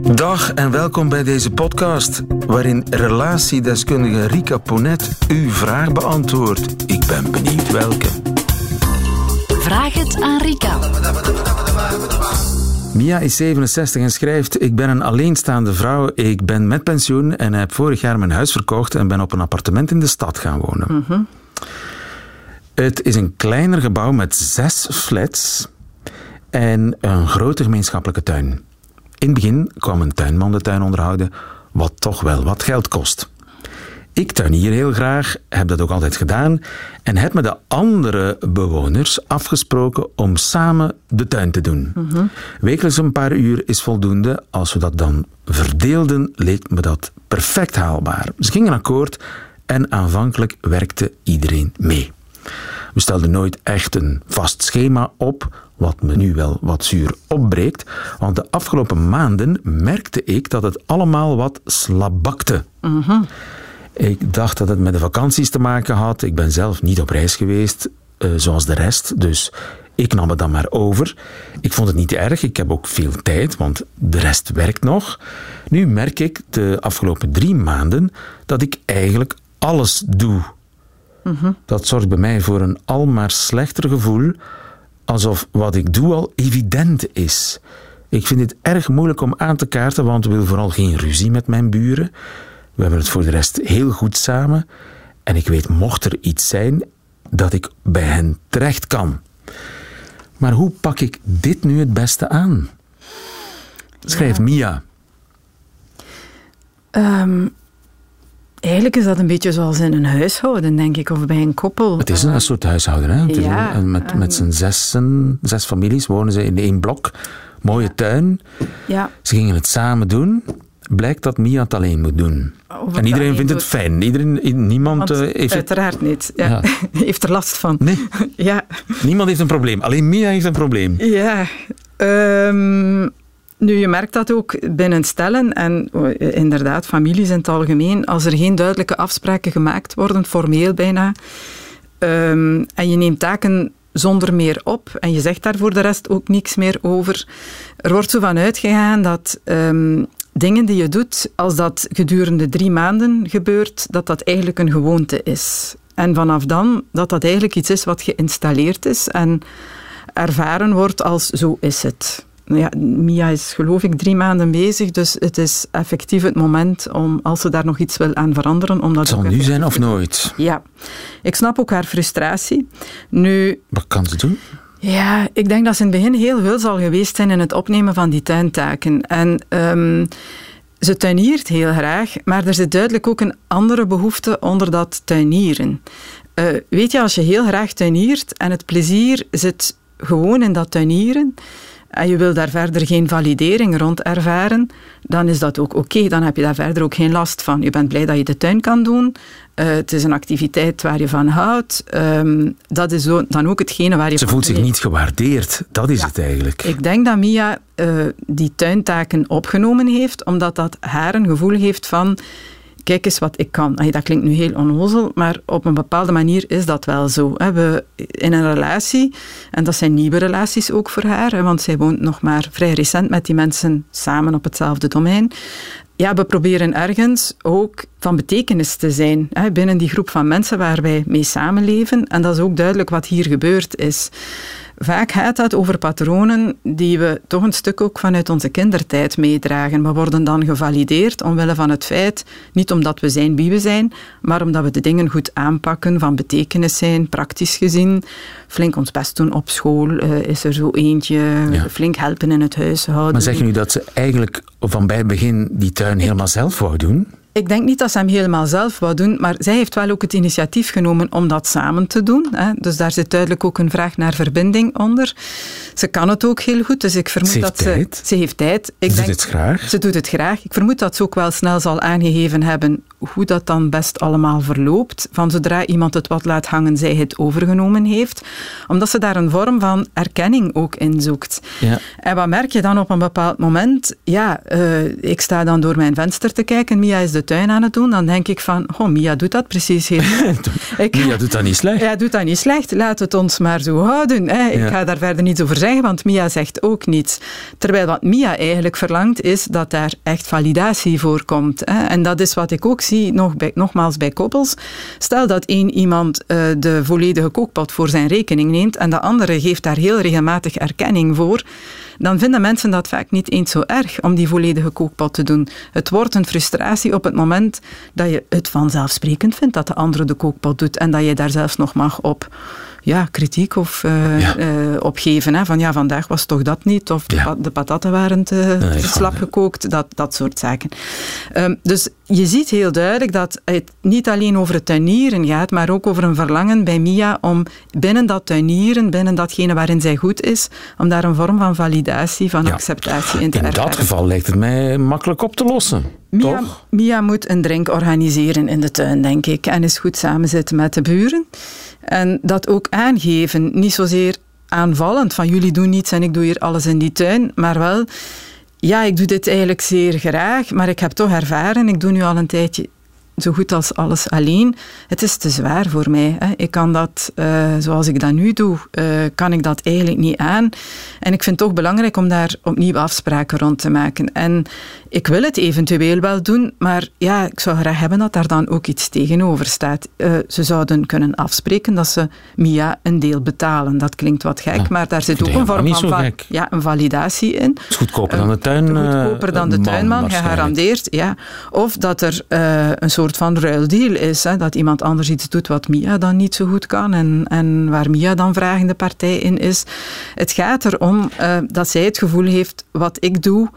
Dag en welkom bij deze podcast, waarin relatiedeskundige Rika Ponet uw vraag beantwoordt. Ik ben benieuwd welke. Vraag het aan Rika. Mia is 67 en schrijft: Ik ben een alleenstaande vrouw. Ik ben met pensioen en heb vorig jaar mijn huis verkocht en ben op een appartement in de stad gaan wonen. Het is een kleiner gebouw met zes flats en een grote gemeenschappelijke tuin. In het begin kwam een tuinman de tuin onderhouden, wat toch wel wat geld kost. Ik tuinier heel graag, heb dat ook altijd gedaan en heb met de andere bewoners afgesproken om samen de tuin te doen. Wekelijks een paar uur is voldoende. Als we dat dan verdeelden, leek me dat perfect haalbaar. Ze gingen akkoord en aanvankelijk werkte iedereen mee. We stelden nooit echt een vast schema op, wat me nu wel wat zuur opbreekt, want de afgelopen maanden merkte ik dat het allemaal wat slabakte. Ik dacht dat het met de vakanties te maken had. Ik ben zelf niet op reis geweest, eh, zoals de rest, dus ik nam het dan maar over. Ik vond het niet erg, ik heb ook veel tijd, want de rest werkt nog. Nu merk ik de afgelopen drie maanden dat ik eigenlijk alles doe. Dat zorgt bij mij voor een almaar slechter gevoel, alsof wat ik doe al evident is. Ik vind het erg moeilijk om aan te kaarten, want ik wil vooral geen ruzie met mijn buren. We hebben het voor de rest heel goed samen. En ik weet, mocht er iets zijn, dat ik bij hen terecht kan. Maar hoe pak ik dit nu het beste aan? Schrijf Mia. Ehm, eigenlijk is dat een beetje zoals in een huishouden, denk ik, of bij een koppel. Het is een soort huishouden, hè? Het ja, een- met, met z'n zessen, zes families wonen ze in één blok. Mooie tuin. Ja, Ze gingen het samen doen. Blijkt dat Mia het alleen moet doen. Of het en iedereen vindt het fijn. Iedereen, niemand, eh, heeft het, uiteraard niet. Ja. Ja. heeft er last van. nee, Ja, niemand heeft een probleem. Alleen Mia heeft een probleem. ja. Ehm, nu, je merkt dat ook binnen stellen en eh, inderdaad families in het algemeen. Als er geen duidelijke afspraken gemaakt worden, formeel bijna, ehm, en je neemt taken zonder meer op en je zegt daar voor de rest ook niks meer over. Er wordt zo van uitgegaan dat ehm, dingen die je doet, als dat gedurende drie maanden gebeurt, dat dat eigenlijk een gewoonte is. En vanaf dan dat dat eigenlijk iets is wat geïnstalleerd is en ervaren wordt als zo is het. Nou Ja, Mia is geloof ik drie maanden bezig, dus het is effectief het moment om, als ze daar nog iets wil aan veranderen, om dat Het zal nu zijn of nooit. Ja, ik snap ook haar frustratie. Nu, Wat kan ze doen? ja, ik denk dat ze in het begin heel veel zal geweest zijn in het opnemen van die tuintaken. En ehm, ze tuiniert heel graag, maar er zit duidelijk ook een andere behoefte onder dat tuinieren. Eh, weet je, als je heel graag tuiniert en het plezier zit gewoon in dat tuinieren en je wil daar verder geen validering rond ervaren, dan is dat ook oké. Dan heb je daar verder ook geen last van. Je bent blij dat je de tuin kan doen. Eh, het is een activiteit waar je van houdt. Ehm, dat is zo, dan ook hetgene waar je Ze voelt zich niet gewaardeerd. Dat is Ja. het eigenlijk. Ik denk dat Mia eh, die tuintaken opgenomen heeft, omdat dat haar een gevoel geeft van. Kijk eens wat ik kan. Dat klinkt nu heel onnozel, maar op een bepaalde manier is dat wel zo. hè. We, in een relatie, en dat zijn nieuwe relaties ook voor haar, hè, want zij woont nog maar vrij recent met die mensen samen op hetzelfde domein. Ja, we proberen ergens ook van betekenis te zijn hè, binnen die groep van mensen waar wij mee samenleven. En dat is ook duidelijk wat hier gebeurd is. Vaak gaat dat over patronen die we toch een stuk ook vanuit onze kindertijd meedragen. We worden dan gevalideerd omwille van het feit, niet omdat we zijn wie we zijn, maar omdat we de dingen goed aanpakken, van betekenis zijn, praktisch gezien. Flink ons best doen op school, eh, is er zo eentje. Ja. Flink helpen in het huishouden. Maar zeg je nu dat ze eigenlijk van bij het begin die tuin helemaal zelf wou doen? Ik denk niet dat ze hem helemaal zelf wou doen, maar zij heeft wel ook het initiatief genomen om dat samen te doen. Hè. Dus daar zit duidelijk ook een vraag naar verbinding onder. Ze kan het ook heel goed, dus ik vermoed Ze heeft dat tijd. ze... Ze heeft tijd. Ik Ze denk, doet het graag. Ze doet het graag. Ik vermoed dat ze ook wel snel zal aangegeven hebben hoe dat dan best allemaal verloopt. Van zodra iemand het wat laat hangen, zij het overgenomen heeft. Omdat ze daar een vorm van erkenning ook in zoekt. Ja. En wat merk je dan op een bepaald moment? Ja, uh, ik sta dan door mijn venster te kijken. Mia is de tuin aan het doen. Dan denk ik van, oh, Mia doet dat precies heel ik, Mia doet dat niet slecht. Ja, doet dat niet slecht. Laat het ons maar zo houden. Hè. Ik ga daar verder niets over zeggen, want Mia zegt ook niets. Terwijl wat Mia eigenlijk verlangt, is dat daar echt validatie voor komt. Hè. En dat is wat ik ook zie, nog bij, nogmaals bij koppels. Stel dat één iemand uh, de volledige kookpot voor zijn rekening neemt en de andere geeft daar heel regelmatig erkenning voor dan vinden mensen dat vaak niet eens zo erg om die volledige kookpot te doen. Het wordt een frustratie op het moment dat je het vanzelfsprekend vindt dat de andere de kookpot doet en dat je daar zelfs nog mag op ja, kritiek of, uh, ja. Uh, opgeven. Hè, van ja, vandaag was toch dat niet, of de, de patatten waren te, te slap gekookt, dat, dat soort zaken. Um, dus je ziet heel duidelijk dat het niet alleen over het tuinieren gaat, maar ook over een verlangen bij Mia om binnen dat tuinieren, binnen datgene waarin zij goed is, om daar een vorm van validatie, van acceptatie in te in ervaren. In dat geval lijkt het mij makkelijk op te lossen. Mia, toch? Mia moet een drink organiseren in de tuin, denk ik, en is goed samenzitten met de buren. En dat ook aangeven, niet zozeer aanvallend van jullie doen niets en ik doe hier alles in die tuin, maar wel, ja, ik doe dit eigenlijk zeer graag, maar ik heb toch ervaren, ik doe nu al een tijdje zo goed als alles alleen. Het is te zwaar voor mij. Hè. Ik kan dat, uh, zoals ik dat nu doe, uh, kan ik dat eigenlijk niet aan. En ik vind het toch belangrijk om daar opnieuw afspraken rond te maken. En ik wil het eventueel wel doen, maar ja, ik zou graag hebben dat daar dan ook iets tegenover staat. Uh, ze zouden kunnen afspreken dat ze Mia een deel betalen. Dat klinkt wat gek, ja, maar daar zit ook een vorm van ja, een validatie in. Het is goedkoper dan de tuin. Goedkoper dan de tuinman, gegarandeerd. Ja. Of dat er een soort van ruildeal is. Dat iemand anders iets doet wat Mia dan niet zo goed kan en, en waar Mia dan vragende partij in is. Het gaat erom uh, dat zij het gevoel heeft, wat ik doe,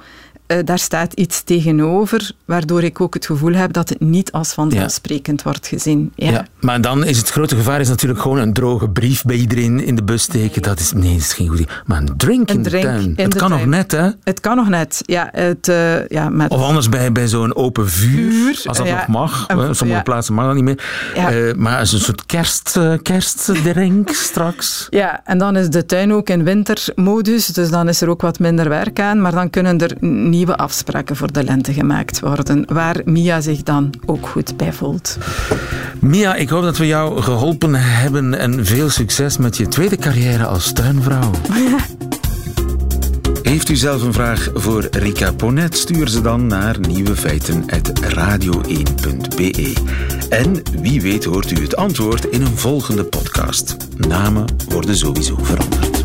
uh, daar staat iets tegenover, waardoor ik ook het gevoel heb dat het niet als vanzelfsprekend ja. wordt gezien. Ja. ja. maar dan is het grote gevaar is natuurlijk gewoon een droge brief bij iedereen in de bus steken. Dat is, nee, dat is geen goed idee. Maar een drink een in drink de tuin. In het de kan tuin. nog net, hè? Het kan nog net, ja. Het, uh, ja met of anders bij, bij zo'n open vuur, vuur, als dat ja. nog mag. Sommige plaatsen mag dat niet meer. Uh, maar als een soort kerst, kerstdrink straks. Ja, en dan is de tuin ook in wintermodus, dus dan is er ook wat minder werk aan. Maar dan kunnen er nieuwe afspraken voor de lente gemaakt worden, waar Mia zich dan ook goed bij voelt. Mia, ik hoop dat we jou geholpen hebben en veel succes met je tweede carrière als tuinvrouw. Heeft u zelf een vraag voor Rika Ponet? Stuur ze dan naar nieuwefeiten.radio1.be. En wie weet hoort u het antwoord in een volgende podcast. Namen worden sowieso veranderd.